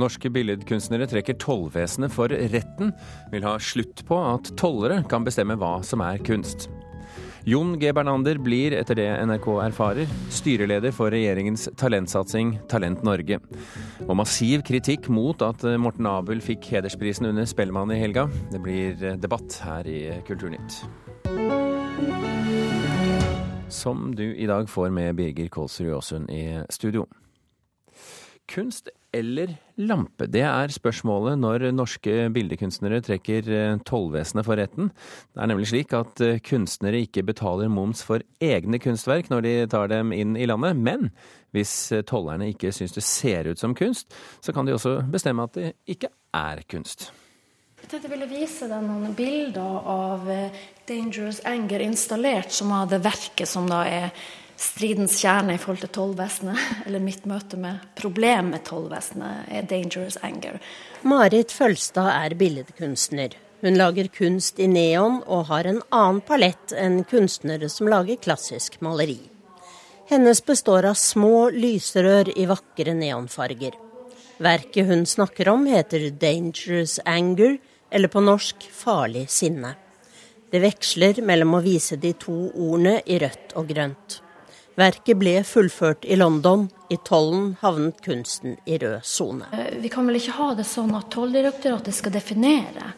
Norske billedkunstnere trekker tollvesenet for retten, vil ha slutt på at tollere kan bestemme hva som er kunst. Jon G. Bernander blir, etter det NRK erfarer, styreleder for regjeringens talentsatsing Talent Norge. Og massiv kritikk mot at Morten Abel fikk hedersprisen under Spellemann i helga. Det blir debatt her i Kulturnytt. Som du i dag får med Birger Kolsrud Aasund i studio. Kunst eller lampe? Det er spørsmålet når norske bildekunstnere trekker eh, tollvesenet for retten. Det er nemlig slik at eh, kunstnere ikke betaler moms for egne kunstverk når de tar dem inn i landet. Men hvis eh, tollerne ikke syns det ser ut som kunst, så kan de også bestemme at det ikke er kunst. Jeg ville vise deg noen bilder av Dangerous Anger installert, som er det verket som da er stridens kjerne i forhold til tollvesenet, eller mitt møte med problemet med tollvesenet, er dangerous anger. Marit Følstad er billedkunstner. Hun lager kunst i neon og har en annen palett enn kunstnere som lager klassisk maleri. Hennes består av små lysrør i vakre neonfarger. Verket hun snakker om heter 'Dangerous Anger', eller på norsk 'Farlig sinne'. Det veksler mellom å vise de to ordene i rødt og grønt. Verket ble fullført i London. I tollen havnet kunsten i rød sone. Eh, vi kan vel ikke ha det sånn at Tolldirektoratet skal definere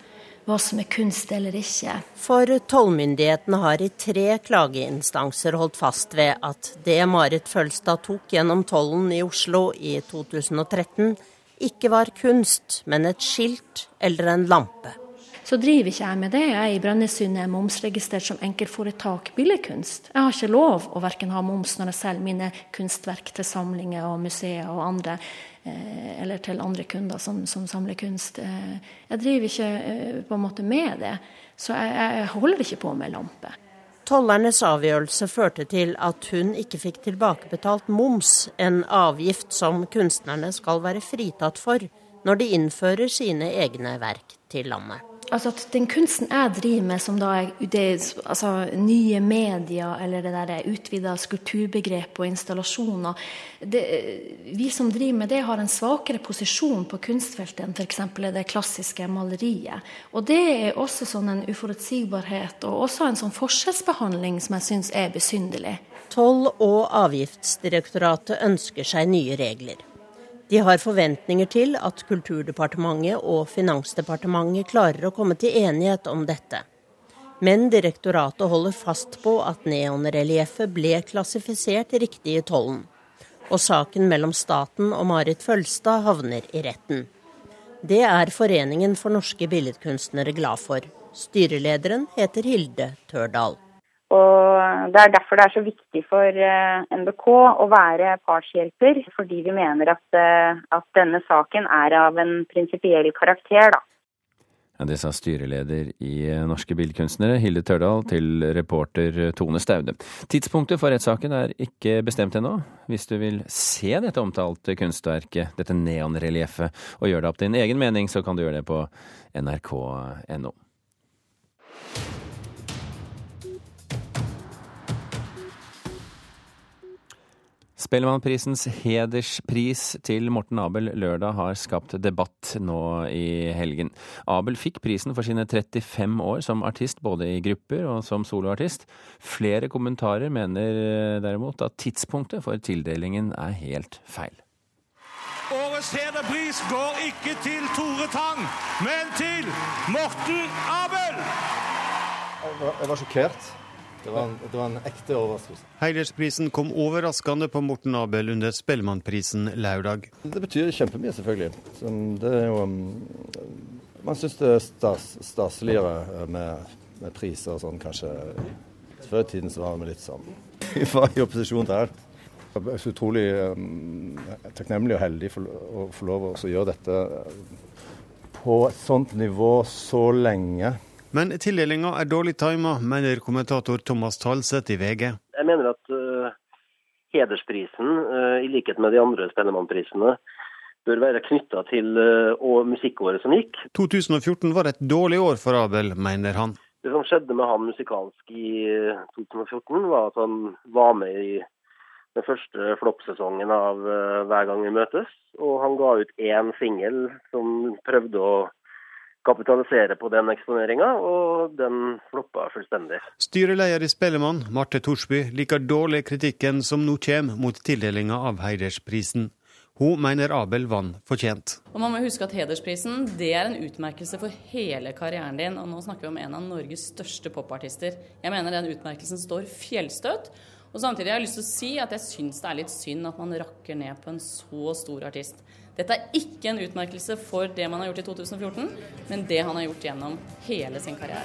hva som er kunst eller ikke. For tollmyndighetene har i tre klageinstanser holdt fast ved at det Marit Følstad tok gjennom tollen i Oslo i 2013, ikke var kunst, men et skilt eller en lampe så driver ikke jeg med det. Jeg er i Brønnøysund momsregistrert som enkeltforetak billedkunst. Jeg har ikke lov å verken ha moms når jeg selger mine kunstverk til samlinger og museer og andre, eh, eller til andre kunder som, som samler kunst. Eh, jeg driver ikke eh, på en måte med det, så jeg, jeg holder ikke på med lampe. Tollernes avgjørelse førte til at hun ikke fikk tilbakebetalt moms, en avgift som kunstnerne skal være fritatt for når de innfører sine egne verk til landet altså at den kunsten jeg driver med, som da er det, altså, nye medier, eller det der utvida skulpturbegrep og installasjoner det, Vi som driver med det, har en svakere posisjon på kunstfeltet enn f.eks. det klassiske maleriet. Og det er også sånn en uforutsigbarhet, og også en sånn forskjellsbehandling som jeg syns er besynderlig. Toll- og avgiftsdirektoratet ønsker seg nye regler. De har forventninger til at Kulturdepartementet og Finansdepartementet klarer å komme til enighet om dette. Men direktoratet holder fast på at neonrelieffet ble klassifisert riktig i tollen. Og saken mellom staten og Marit Følstad havner i retten. Det er Foreningen for norske billedkunstnere glad for. Styrelederen heter Hilde Tørdal. Og Det er derfor det er så viktig for eh, NBK å være partshjelper, fordi vi mener at, eh, at denne saken er av en prinsipiell karakter. da. Ja, det sa styreleder i Norske Billedkunstnere, Hilde Tørdal, til reporter Tone Staude. Tidspunktet for rettssaken er ikke bestemt ennå. Hvis du vil se dette omtalte kunstverket, dette neonrelieffet, og gjøre det opp din egen mening, så kan du gjøre det på nrk.no. Spellemannprisens hederspris til Morten Abel lørdag har skapt debatt nå i helgen. Abel fikk prisen for sine 35 år som artist, både i grupper og som soloartist. Flere kommentarer mener derimot at tidspunktet for tildelingen er helt feil. Årets hederpris går ikke til Tore Tang, men til Morten Abel! Jeg var sjokkert. Det var, en, det var en ekte overraskelse. Heidersprisen kom overraskende på Morten Abel under Spellemannprisen lørdag. Det betyr kjempemye, selvfølgelig. det er jo um, Man syns det er stas, staseligere med, med priser og sånn, kanskje. Før i tiden så var vi litt sånn Vi var i opposisjon til alt. Jeg er så utrolig um, takknemlig og heldig for å få lov å gjøre dette på et sånt nivå så lenge. Men tildelinga er dårlig tima, mener kommentator Thomas Talseth i VG. Jeg mener at uh, hedersprisen, uh, i likhet med de andre Spellemannprisene, bør være knytta til uh, musikkåret som gikk. 2014 var et dårlig år for Abel, mener han. Det som skjedde med han musikalsk i 2014, var at han var med i den første floppsesongen av Hver gang vi møtes. Og han ga ut én singel som prøvde å kapitalisere på den eksponeringa, og den floppa fullstendig. Styreleder i Spellemann, Marte Thorsby, liker dårlig kritikken som nå kommer mot tildelinga av Heidersprisen. Hun mener Abel vant fortjent. Og Man må huske at Hedersprisen det er en utmerkelse for hele karrieren din. Og nå snakker vi om en av Norges største popartister. Jeg mener den utmerkelsen står fjellstøt. Og samtidig har jeg lyst til å si at jeg syns det er litt synd at man rakker ned på en så stor artist. Dette er ikke en utmerkelse for det man har gjort i 2014, men det han har gjort gjennom hele sin karriere.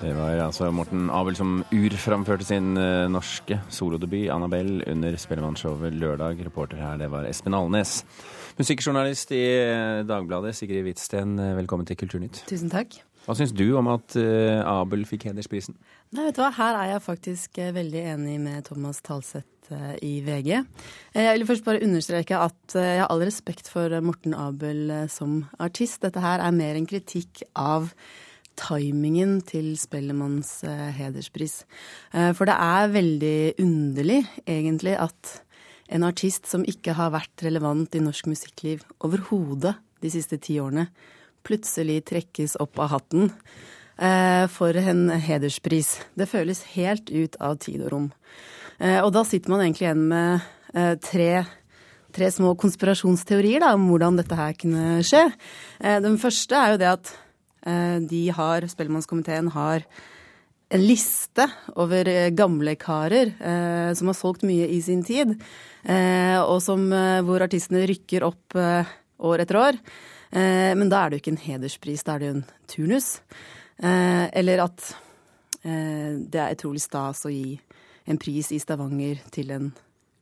Det var altså Morten Abel som urframførte sin uh, norske solodebut, 'Annabelle', under Spellemannshowet lørdag. Reporter her, det var Espen Alnes. Musikkjournalist i eh, Dagbladet, Sigrid Hvitsten, eh, velkommen til Kulturnytt. Tusen takk. Hva syns du om at uh, Abel fikk hedersprisen? Nei, vet du hva? Her er jeg faktisk uh, veldig enig med Thomas Talseth uh, i VG. Jeg vil først bare understreke at jeg har all respekt for Morten Abel som artist. Dette her er mer en kritikk av timingen til Spellemanns hederspris. For det er veldig underlig, egentlig, at en artist som ikke har vært relevant i norsk musikkliv overhodet de siste ti årene, plutselig trekkes opp av hatten eh, for en hederspris. Det føles helt ut av tid og rom. Eh, og da sitter man egentlig igjen med eh, tre, tre, små konspirasjonsteorier da, om hvordan dette her kunne skje. den første er jo det at de har, Spellemannskomiteen har en liste over gamle karer eh, som har solgt mye i sin tid, eh, og som, hvor artistene rykker opp eh, år etter år. Eh, men da er det jo ikke en hederspris, da er det jo en turnus. Eh, eller at eh, det er utrolig stas å gi en pris i Stavanger til en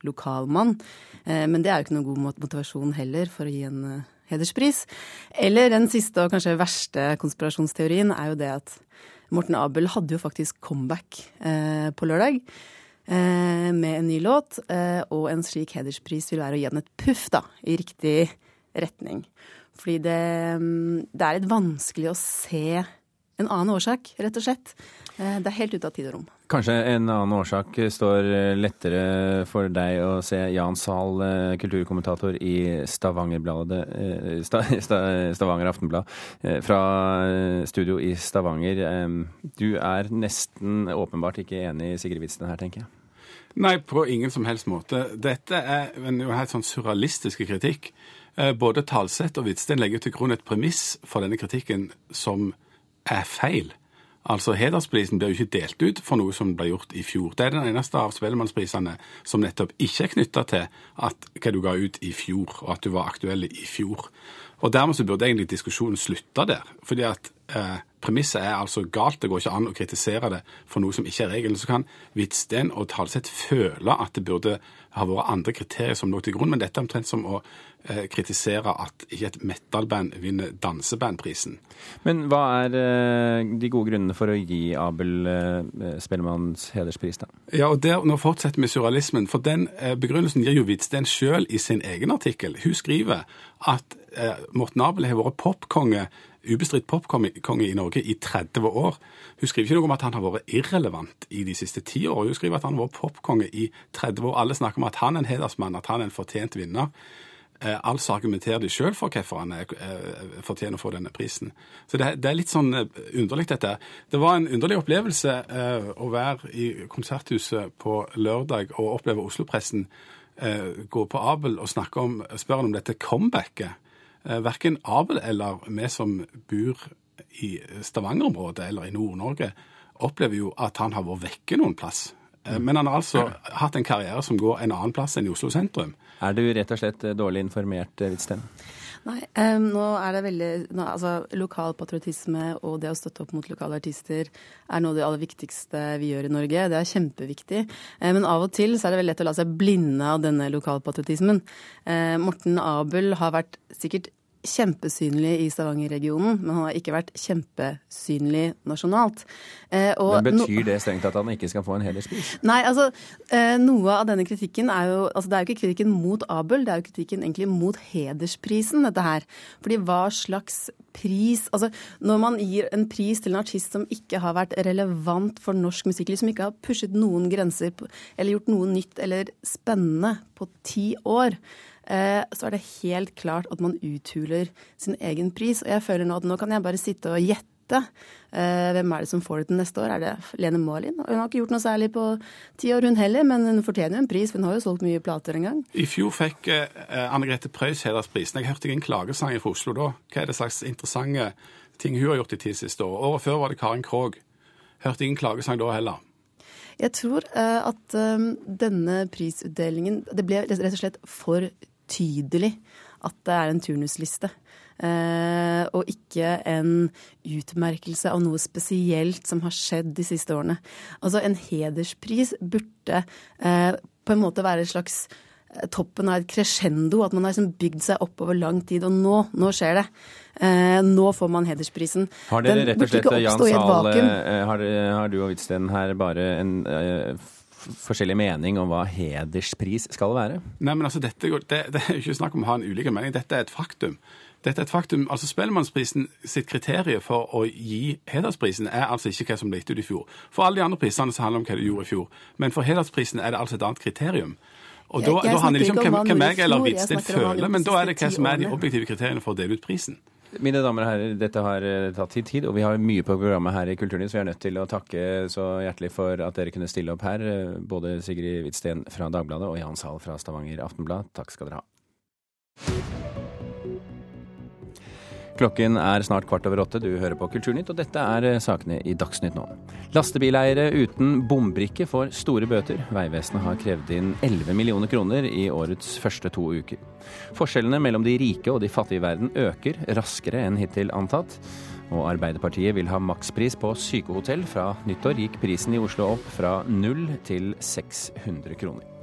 lokalmann. Men det er jo ikke noen god motivasjon heller for å gi en hederspris. Eller den siste og kanskje verste konspirasjonsteorien er jo det at Morten Abel hadde jo faktisk comeback på lørdag med en ny låt. Og en slik hederspris vil være å gi den et puff da, i riktig retning. Fordi det, mm, det, er litt vanskelig å se en annen årsak, rett og slett. Eh, det er helt ute av tid og rom. Kanskje en annen årsak står lettere for deg å se Jan Zahl, eh, kulturkommentator i Stavangerbladet, eh, Stavanger Aftenblad, fra studio i Stavanger. Du er nesten åpenbart ikke enig i Sigrid Witzen her, tenker jeg. Nei, på ingen som helst måte. Dette er en helt sånn surrealistisk kritikk. Eh, både Talseth og Hvitsten legger til grunn et premiss for denne kritikken som er feil. Altså, Hedersprisen blir jo ikke delt ut for noe som ble gjort i fjor. Det er den eneste av Spellemannsprisene som nettopp ikke er knytta til at, hva du ga ut i fjor, og at du var aktuell i fjor. Og Dermed så burde egentlig diskusjonen slutta der. fordi at eh, Premisset er altså galt. Det går ikke an å kritisere det for noe som ikke er regelen. Så kan Hvitsten og Talseth føle at det burde ha vært andre kriterier som lå til grunn, men dette er omtrent som å eh, kritisere at ikke et metal-band vinner dansebandprisen. Men hva er eh, de gode grunnene for å gi Abel eh, Spellemanns hederspris, da? Ja, og der, Nå fortsetter vi surrealismen. For den eh, begrunnelsen gir jo Hvitsten sjøl i sin egen artikkel. Hun skriver at eh, Morten Abel har vært popkonge ubestridt popkonge i Norge i 30 år. Hun skriver ikke noe om at han har vært irrelevant i de siste ti år. Hun skriver at han har vært popkonge i 30 år. Alle snakker om at han er en hedersmann, at han er en fortjent vinner. Eh, altså argumenterer de sjøl for hvorfor han eh, fortjener å få denne prisen. Så det, det er litt sånn eh, underlig, dette. Det var en underlig opplevelse eh, å være i Konserthuset på lørdag og oppleve Oslo-pressen eh, gå på Abel og snakke om, spørre om dette comebacket. Eh, verken Abel eller vi som bor i Stavanger-området eller i Nord-Norge, opplever jo at han har vært vekke noen plass. Eh, men han har altså hatt en karriere som går en annen plass enn i Oslo sentrum. Er du rett og slett dårlig informert, Hvitsten? Nei, um, nå er det veldig nå, altså, Lokal patriotisme og det å støtte opp mot lokale artister er noe av det aller viktigste vi gjør i Norge. Det er kjempeviktig. Uh, men av og til så er det veldig lett å la seg blinde av denne lokalpatriotismen. Uh, Morten Abel har vært sikkert kjempesynlig i Stavanger-regionen, men han har ikke vært kjempesynlig nasjonalt. Eh, men Betyr det strengt at han ikke skal få en hederspris? Nei, altså eh, noe av denne kritikken er jo altså Det er jo ikke kritikken mot Abel, det er jo kritikken egentlig mot hedersprisen, dette her. Fordi hva slags pris Altså når man gir en pris til en artist som ikke har vært relevant for norsk musikkliv, som ikke har pushet noen grenser eller gjort noe nytt eller spennende på ti år, så er det helt klart at man uthuler sin egen pris. Og jeg føler nå at nå kan jeg bare sitte og gjette. Eh, hvem er det som får det til neste år? Er det Lene Marlin? Hun har ikke gjort noe særlig på ti år, hun heller, men hun fortjener jo en pris, for hun har jo solgt mye plater en gang. I fjor fikk eh, Anne Grete Preus hedersprisen. Jeg hørte en klagesang fra Oslo da. Hva er det slags interessante ting hun har gjort de ti siste år? Året før var det Karin Krogh. Hørte ingen klagesang da heller. Jeg tror at denne prisutdelingen Det ble rett og slett for tydelig at det er en turnusliste. Uh, og ikke en utmerkelse av noe spesielt som har skjedd de siste årene. Altså En hederspris burde uh, på en måte være et slags eh, toppen av et crescendo. At man har liksom bygd seg opp over lang tid. Og nå, nå skjer det. Eh, nå får man hedersprisen. Har dere rett og slett, Jan Sahl, har, har, du og Hvitsten her bare en eh, forskjellig mening om hva hederspris skal være? Nei, men altså, dette, det, det er jo ikke snakk om å ha en ulike mening. Dette er et faktum. Dette er et faktum. Altså Spellemannsprisen sitt kriterium for å gi hedersprisen er altså ikke hva som ble gitt ut i fjor. For alle de andre prisene så handler det om hva du gjorde i fjor. Men for hedersprisen er det altså et annet kriterium. Og da, da handler det ikke om hvem jeg eller Hvitsten føler, men da er det hva som er de objektive kriteriene for å dele ut prisen. Mine damer og herrer, dette har eh, tatt tid, og vi har mye på programmet her i Kulturnytt, så vi er nødt til å takke så hjertelig for at dere kunne stille opp her. Eh, både Sigrid Hvitsten fra Dagbladet og Jan Sahl fra Stavanger Aftenblad. Takk skal dere ha. Klokken er snart kvart over åtte. Du hører på Kulturnytt, og dette er eh, sakene i Dagsnytt nå. Lastebileiere uten bombrikke får store bøter. Vegvesenet har krevd inn 11 millioner kroner i årets første to uker. Forskjellene mellom de rike og de fattige i verden øker raskere enn hittil antatt. Og Arbeiderpartiet vil ha makspris på sykehotell. Fra nyttår gikk prisen i Oslo opp fra null til 600 kroner.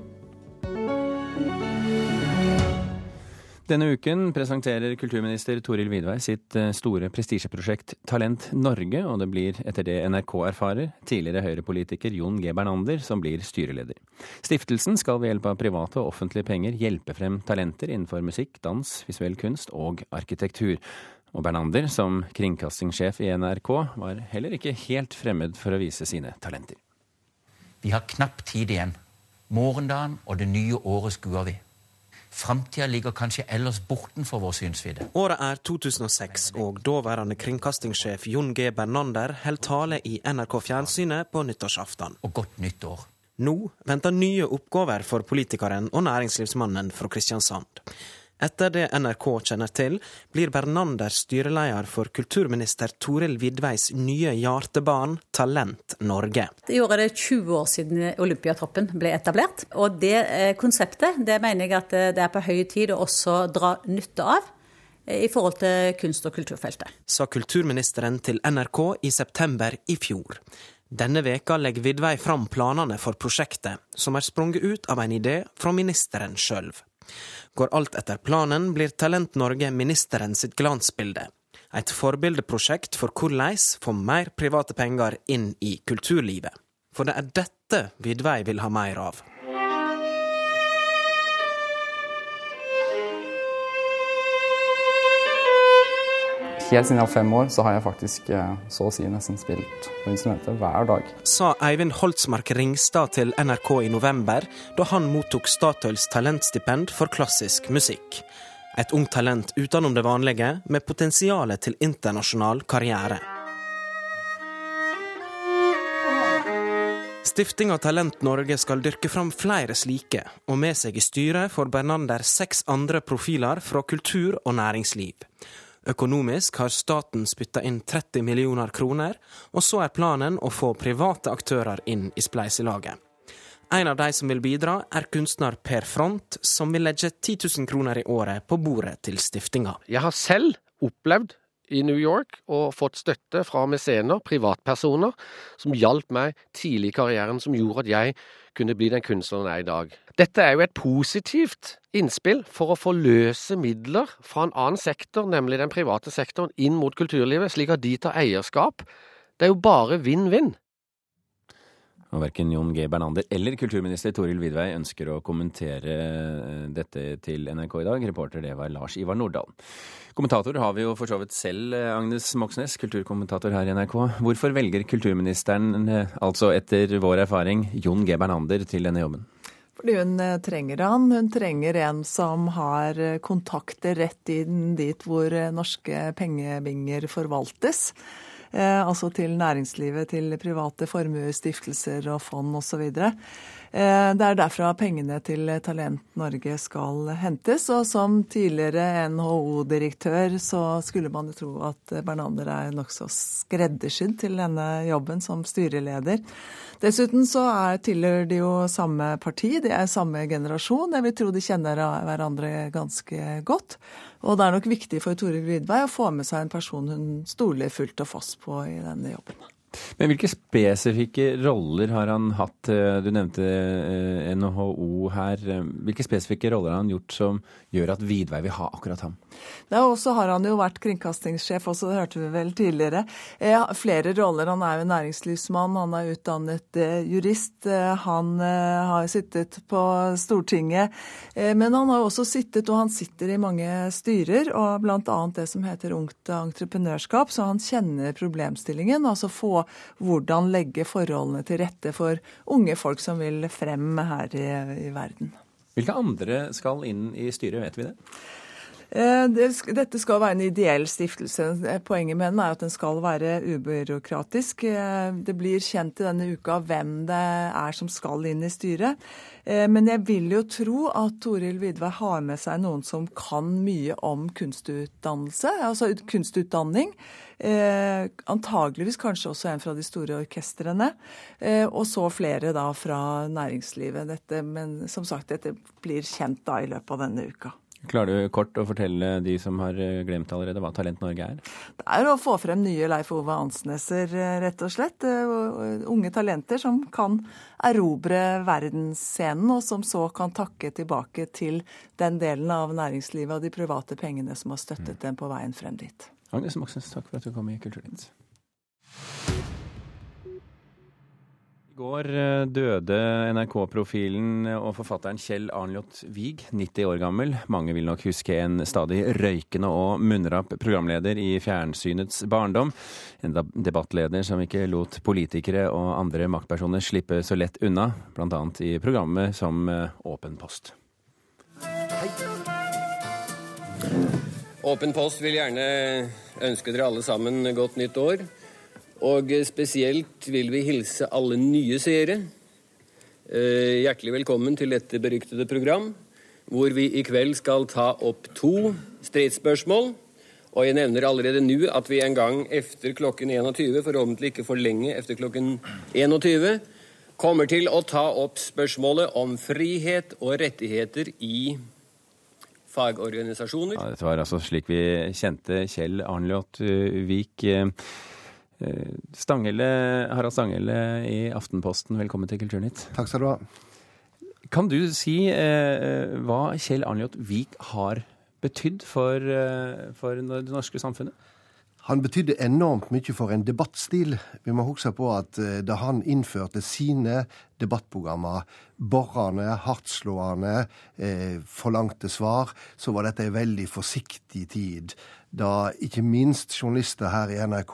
Denne uken presenterer kulturminister Toril Vidvei sitt eh, store prestisjeprosjekt Talent Norge, og det blir, etter det NRK erfarer, tidligere Høyre-politiker Jon G. Bernander som blir styreleder. Stiftelsen skal ved hjelp av private og offentlige penger hjelpe frem talenter innenfor musikk, dans, visuell kunst og arkitektur. Og Bernander, som kringkastingssjef i NRK, var heller ikke helt fremmed for å vise sine talenter. Vi har knapt tid igjen. Morgendagen og det nye året skuer vi. Framtida ligger kanskje ellers bortenfor vår synsvidde. Året er 2006, og daværende kringkastingssjef Jon G. Bernander holder tale i NRK Fjernsynet på nyttårsaften. Og godt nytt år. Nå venter nye oppgaver for politikeren og næringslivsmannen fra Kristiansand. Etter det NRK kjenner til, blir Bernander styreleder for kulturminister Toril Vidveis nye hjertebarn Talent Norge. I år er det 20 år siden Olympiatroppen ble etablert. Og det eh, konseptet det mener jeg at eh, det er på høy tid å også dra nytte av eh, i forhold til kunst- og kulturfeltet. Sa kulturministeren til NRK i september i fjor. Denne veka legger Vidvei fram planene for prosjektet, som er sprunget ut av en idé fra ministeren sjøl. Går alt etter planen, blir Talent Norge ministeren sitt glansbilde. Et forbildeprosjekt for hvordan få mer private penger inn i kulturlivet. For det er dette Vidvei vil ha mer av. Helt siden jeg var fem år, så har jeg faktisk eh, så å si nesten spilt på instrumentet hver dag. Sa Eivind Holtsmark Ringstad til NRK i november, da han mottok Statoils talentstipend for klassisk musikk. Et ungt talent utenom det vanlige, med potensial til internasjonal karriere. Stiftinga Talent Norge skal dyrke fram flere slike, og med seg i styret får Bernander seks andre profiler fra kultur og næringsliv. Økonomisk har staten spytta inn 30 millioner kroner, og så er planen å få private aktører inn i spleiselaget. En av de som vil bidra, er kunstner Per Front, som vil legge 10 000 kroner i året på bordet til stiftinga. Jeg har selv opplevd i New York og fått støtte fra mesener, privatpersoner, som hjalp meg tidlig i karrieren, som gjorde at jeg kunne bli den kunstneren jeg er i dag. Dette er jo et positivt innspill for å forløse midler fra en annen sektor, nemlig den private sektoren, inn mot kulturlivet, slik at de tar eierskap. Det er jo bare vinn-vinn. Og verken Jon G. Bernander eller kulturminister Toril Vidvei ønsker å kommentere eh, dette til NRK i dag. Reporter det var Lars Ivar Nordahl. Kommentator har vi jo for så vidt selv, eh, Agnes Moxnes, kulturkommentator her i NRK. Hvorfor velger kulturministeren, eh, altså etter vår erfaring, Jon G. Bernander til denne jobben? Fordi hun trenger han. Hun trenger en som har kontakter rett inn dit hvor norske pengebinger forvaltes. Eh, altså til næringslivet, til private formuestiftelser og fond osv. Eh, det er derfra pengene til Talent Norge skal hentes. Og som tidligere NHO-direktør så skulle man jo tro at Bernander er nokså skreddersydd til denne jobben som styreleder. Dessuten så er, tilhører de jo samme parti, de er samme generasjon. Jeg vil tro de kjenner hverandre ganske godt. Og det er nok viktig for Tore Vidvei å få med seg en person hun stoler fullt og fast på i denne jobben. Men hvilke spesifikke roller har han hatt? Eh, du nevnte eh, NHO her. Hvilke spesifikke roller har han gjort som gjør at Vidvei vil ha akkurat ham? Ja, og så har han jo vært kringkastingssjef også, det hørte vi vel tidligere. Eh, flere roller. Han er jo næringslivsmann, han er utdannet jurist. Han har sittet på Stortinget. Men han har også sittet, og han sitter i mange styrer, og bl.a. det som heter Ungt entreprenørskap, så han kjenner problemstillingen. altså få hvordan legge forholdene til rette for unge folk som vil frem her i, i verden. Hvilke andre skal inn i styret, vet vi det? Eh, dette skal være en ideell stiftelse. Poenget med den er at den skal være ubyråkratisk. Eh, det blir kjent i denne uka hvem det er som skal inn i styret. Eh, men jeg vil jo tro at Toril Vidvei har med seg noen som kan mye om kunstutdannelse, altså kunstutdanning. Eh, antageligvis kanskje også en fra de store orkestrene. Eh, og så flere da fra næringslivet. Dette, men som sagt, dette blir kjent da i løpet av denne uka. Klarer du kort å fortelle de som har eh, glemt allerede hva Talent Norge er? Det er å få frem nye Leif Ove Ansneser, eh, rett og slett. Eh, unge talenter som kan erobre verdensscenen, og som så kan takke tilbake til den delen av næringslivet og de private pengene som har støttet mm. dem på veien frem dit. Agnes Moxnes, takk for at du kom i Kulturnytt. I går eh, døde NRK-profilen og forfatteren Kjell Arnljot Wiig, 90 år gammel. Mange vil nok huske en stadig røykende og munnrapp programleder i fjernsynets barndom. En debattleder som ikke lot politikere og andre maktpersoner slippe så lett unna, bl.a. i programmet som eh, Åpen post. Hei. Åpen post vil gjerne ønske dere alle sammen godt nytt år. Og spesielt vil vi hilse alle nye seere. Eh, hjertelig velkommen til dette beryktede program, hvor vi i kveld skal ta opp to stridsspørsmål. Og jeg nevner allerede nå at vi en gang etter klokken 21, forhåpentlig ikke for lenge etter klokken 21, kommer til å ta opp spørsmålet om frihet og rettigheter i fagorganisasjoner. Ja, dette var altså slik vi kjente Kjell Arnljot Vik. Eh, Stangele, Harald Stanghelle i Aftenposten, velkommen til Kulturnytt. Takk skal du ha. Kan du si eh, hva Kjell Arnljot Vik har betydd for, eh, for det norske samfunnet? Han betydde enormt mye for en debattstil. Vi må huske på at eh, da han innførte sine debattprogrammer, borrende, hardtslående, eh, forlangte svar, så var dette en veldig forsiktig tid da ikke minst journalister her i NRK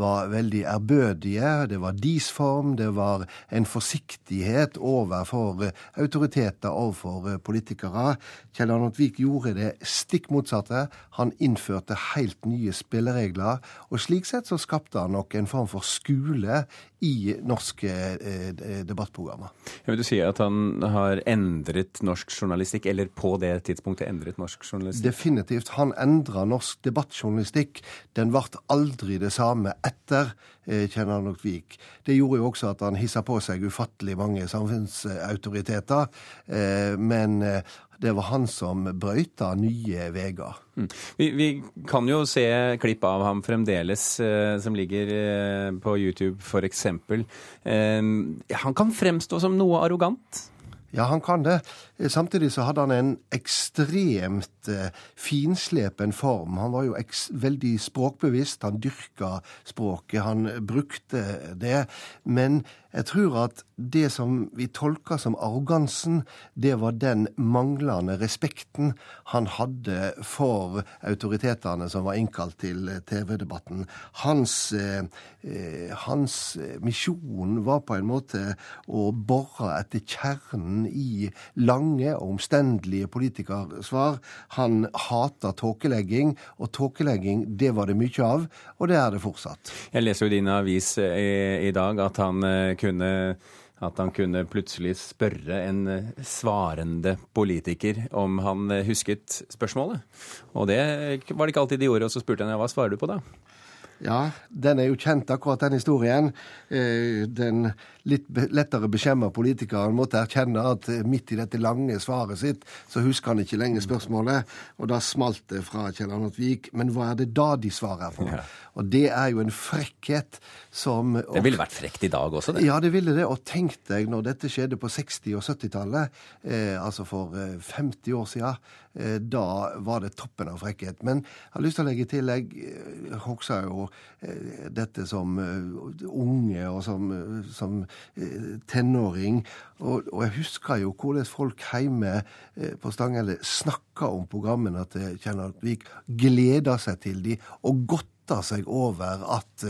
var veldig ærbødige. Det var deres form, det var en forsiktighet overfor autoriteter, overfor politikere. Kjell Arnold Vik gjorde det stikk motsatte. Han innførte helt nye spilleregler, og slik sett så skapte han nok en form for skole i norske eh, debattprogrammer. Jeg vil du si at han har endret norsk journalistikk, eller på det tidspunktet endret norsk journalistikk? Definitivt. Han endra norsk debattjournalistikk. Den ble aldri det samme etter eh, Kjenner Vik. Det gjorde jo også at han hissa på seg ufattelig mange samfunnsautoriteter. Eh, men eh, det var han som brøyta nye veier. Mm. Vi, vi, kan jo se klipp av ham fremdeles, eh, som ligger eh, på YouTube f.eks. Eh, han kan fremstå som noe arrogant? Ja, han kan det. Samtidig så hadde han en ekstremt eh, finslepen form. Han var jo veldig språkbevisst. Han dyrka språket, han brukte det. Men jeg tror at det som vi tolka som arrogansen, det var den manglende respekten han hadde for autoritetene som var innkalt til TV-debatten. Hans, eh, eh, hans misjon var på en måte å bore etter kjernen i lange og omstendelige politikersvar. Han hata tåkelegging, og tåkelegging det var det mye av, og det er det fortsatt. Jeg leser jo i din avis i, eh, i dag at han kunne at han kunne plutselig spørre en svarende politiker om han husket spørsmålet. Og det var det ikke alltid de gjorde, og så spurte han ja, hva svarer du på da? Ja, den er jo kjent, akkurat den historien. Eh, den litt lettere beskjemma politikeren måtte erkjenne at eh, midt i dette lange svaret sitt, så husker han ikke lenger spørsmålet. Og da smalt det fra Kjell Arnold Vik. Men hva er det da de svarer for? Ja. Og det er jo en frekkhet som Det ville vært frekt i dag også, det? Ja, det ville det. Og tenk deg når dette skjedde på 60- og 70-tallet, eh, altså for 50 eh, år siden, eh, da var det toppen av frekkhet. Men jeg har lyst til å legge til, jeg husker jo Eh, dette som eh, unge og som, eh, som tenåring. Og, og, jeg husker jo hvordan folk hjemme på Stanghelle snakka om programmene til Kjell Vik, gleda seg til de, og godta seg over at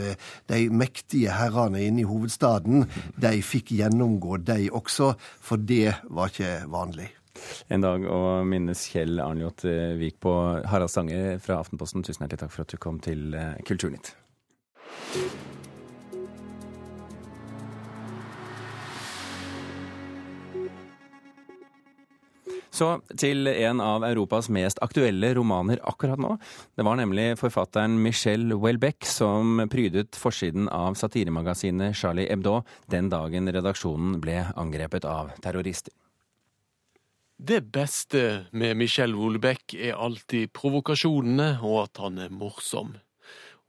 de mektige herrene inne i hovedstaden, de fikk gjennomgå, de også, for det var ikke vanlig. En dag å minnes Kjell Arnljot Vik på Harald Stange fra Aftenposten. Tusen hjertelig takk for at du kom til Kulturnytt. Så til en av Europas mest aktuelle romaner akkurat nå. Det var nemlig forfatteren Michel Welbeck som prydet forsiden av satiremagasinet Charlie Hebdo den dagen redaksjonen ble angrepet av terrorister. Det beste med Michel Welbeck er alltid provokasjonene og at han er morsom.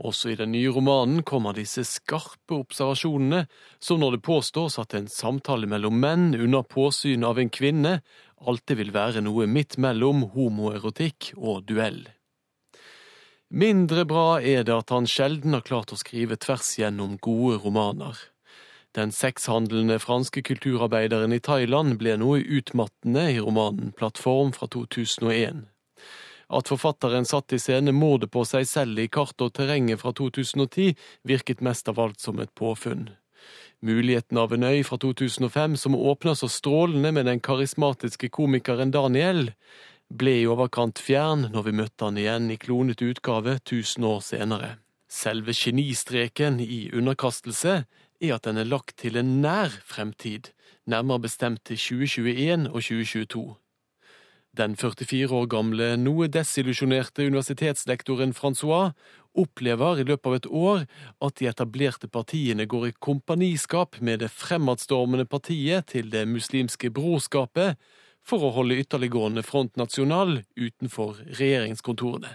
Også i den nye romanen kommer disse skarpe observasjonene, som når det påstås at en samtale mellom menn under påsyn av en kvinne alltid vil være noe midt mellom homoerotikk og duell. Mindre bra er det at han sjelden har klart å skrive tvers gjennom gode romaner. Den sexhandlende franske kulturarbeideren i Thailand ble noe utmattende i romanen Plattform fra 2001. At forfatteren satte i scene mordet på seg selv i Kart og terrenget fra 2010, virket mest av alt som et påfunn. Muligheten av en øy fra 2005 som åpna så strålende med den karismatiske komikeren Daniel, ble i overkant fjern når vi møtte han igjen i klonet utgave tusen år senere. Selve genistreken i underkastelse er at den er lagt til en nær fremtid, nærmere bestemt til 2021 og 2022. Den 44 år gamle, noe desillusjonerte universitetslektoren Francois opplever i løpet av et år at de etablerte partiene går i kompaniskap med det fremadstormende partiet til Det muslimske brorskapet for å holde ytterliggående Front National utenfor regjeringskontorene.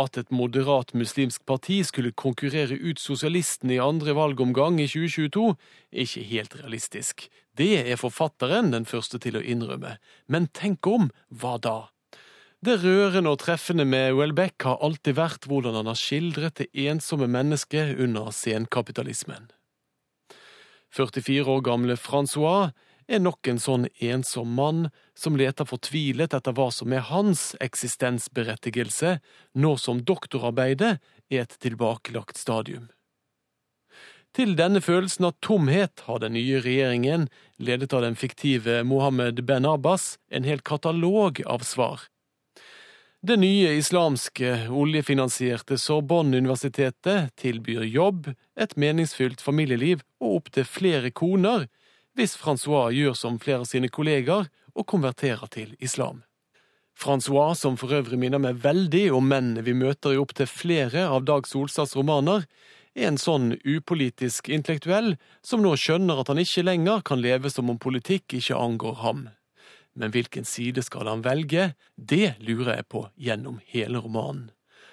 At et moderat muslimsk parti skulle konkurrere ut sosialistene i andre valgomgang i 2022, er ikke helt realistisk. Det er forfatteren den første til å innrømme. Men tenk om, hva da? Det rørende og treffende med Welbeck har alltid vært hvordan han har skildret det ensomme mennesket under senkapitalismen. 44 år gamle Francois er nok en sånn ensom mann som leter fortvilet etter hva som er hans eksistensberettigelse, nå som doktorarbeidet er et tilbakelagt stadium. Til denne følelsen av tomhet har den nye regjeringen, ledet av den fiktive Mohammed Ben Abbas, en hel katalog av svar. Det nye islamske, oljefinansierte Sorbonne-universitetet tilbyr jobb, et meningsfylt familieliv og opptil flere koner, hvis Francois gjør som flere av sine kolleger og konverterer til islam. Francois, som for øvrig minner meg veldig om mennene vi møter i opptil flere av Dag Solstads romaner, er en sånn upolitisk intellektuell som nå skjønner at han ikke lenger kan leve som om politikk ikke angår ham. Men hvilken side skal han velge? Det lurer jeg på gjennom hele romanen.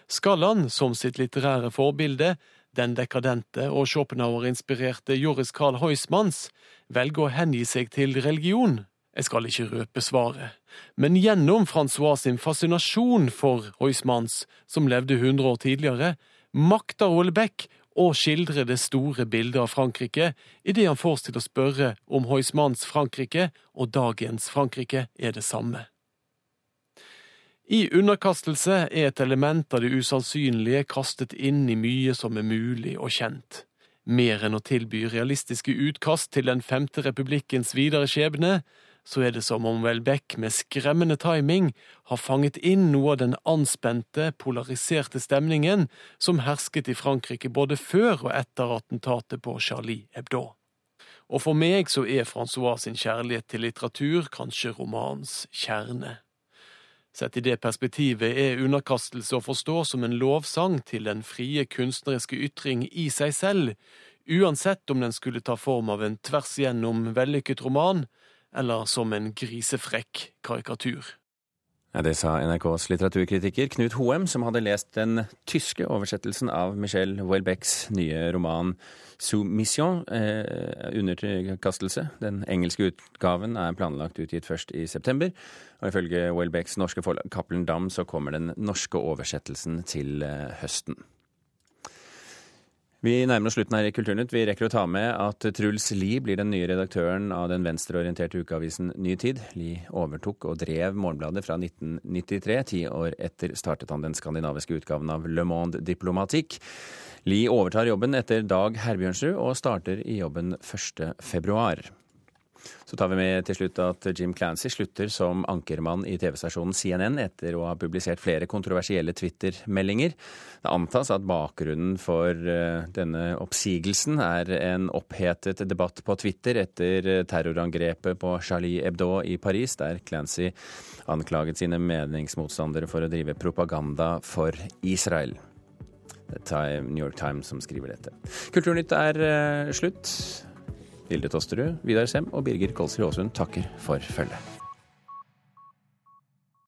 Skal han, som sitt litterære forbilde, den dekadente og Schopenhauer-inspirerte Joris Carl Heusmanns, velge å hengi seg til religion? Jeg skal ikke røpe svaret, men gjennom Francois sin fascinasjon for Heusmanns, som levde 100 år tidligere, makter Houellebecq å skildre det store bildet av Frankrike idet han får til å spørre om Heusmanns Frankrike og dagens Frankrike er det samme. I underkastelse er et element av det usannsynlige kastet inn i mye som er mulig og kjent. Mer enn å tilby realistiske utkast til Den femte republikkens videre skjebne, så er det som om Welbeck med skremmende timing har fanget inn noe av den anspente, polariserte stemningen som hersket i Frankrike både før og etter attentatet på Charlie Hebdo. Og for meg så er Francois sin kjærlighet til litteratur kanskje romanens kjerne. Sett i det perspektivet er underkastelse å forstå som en lovsang til den frie kunstneriske ytring i seg selv, uansett om den skulle ta form av en tvers igjennom vellykket roman, eller som en grisefrekk karikatur. Det sa NRKs litteraturkritiker Knut Hoem, som hadde lest den tyske oversettelsen av Michel Houellebecqs nye roman Soumission, eh, underkastelse. Den engelske utgaven er planlagt utgitt først i september. Og ifølge Houellebecqs norske forlag Cappelen Dam så kommer den norske oversettelsen til eh, høsten. Vi nærmer oss slutten her i Kulturnytt. Vi rekker å ta med at Truls Lie blir den nye redaktøren av den venstreorienterte ukeavisen Ny Tid. Lie overtok og drev Morgenbladet fra 1993. Ti år etter startet han den skandinaviske utgaven av Le Monde Diplomatique. Lie overtar jobben etter Dag Herbjørnsrud og starter i jobben 1. Så tar vi med til slutt at Jim Clancy slutter som ankermann i TV-stasjonen CNN etter å ha publisert flere kontroversielle Twitter-meldinger. Det antas at bakgrunnen for eh, denne oppsigelsen er en opphetet debatt på Twitter etter terrorangrepet på Charlie Hebdo i Paris, der Clancy anklaget sine meningsmotstandere for å drive propaganda for Israel. Det er New York Times som skriver dette. Kulturnytt er eh, slutt. Vilde Tosterud, Vidar Sem og Birger Kolsrud Aasund takker for følget.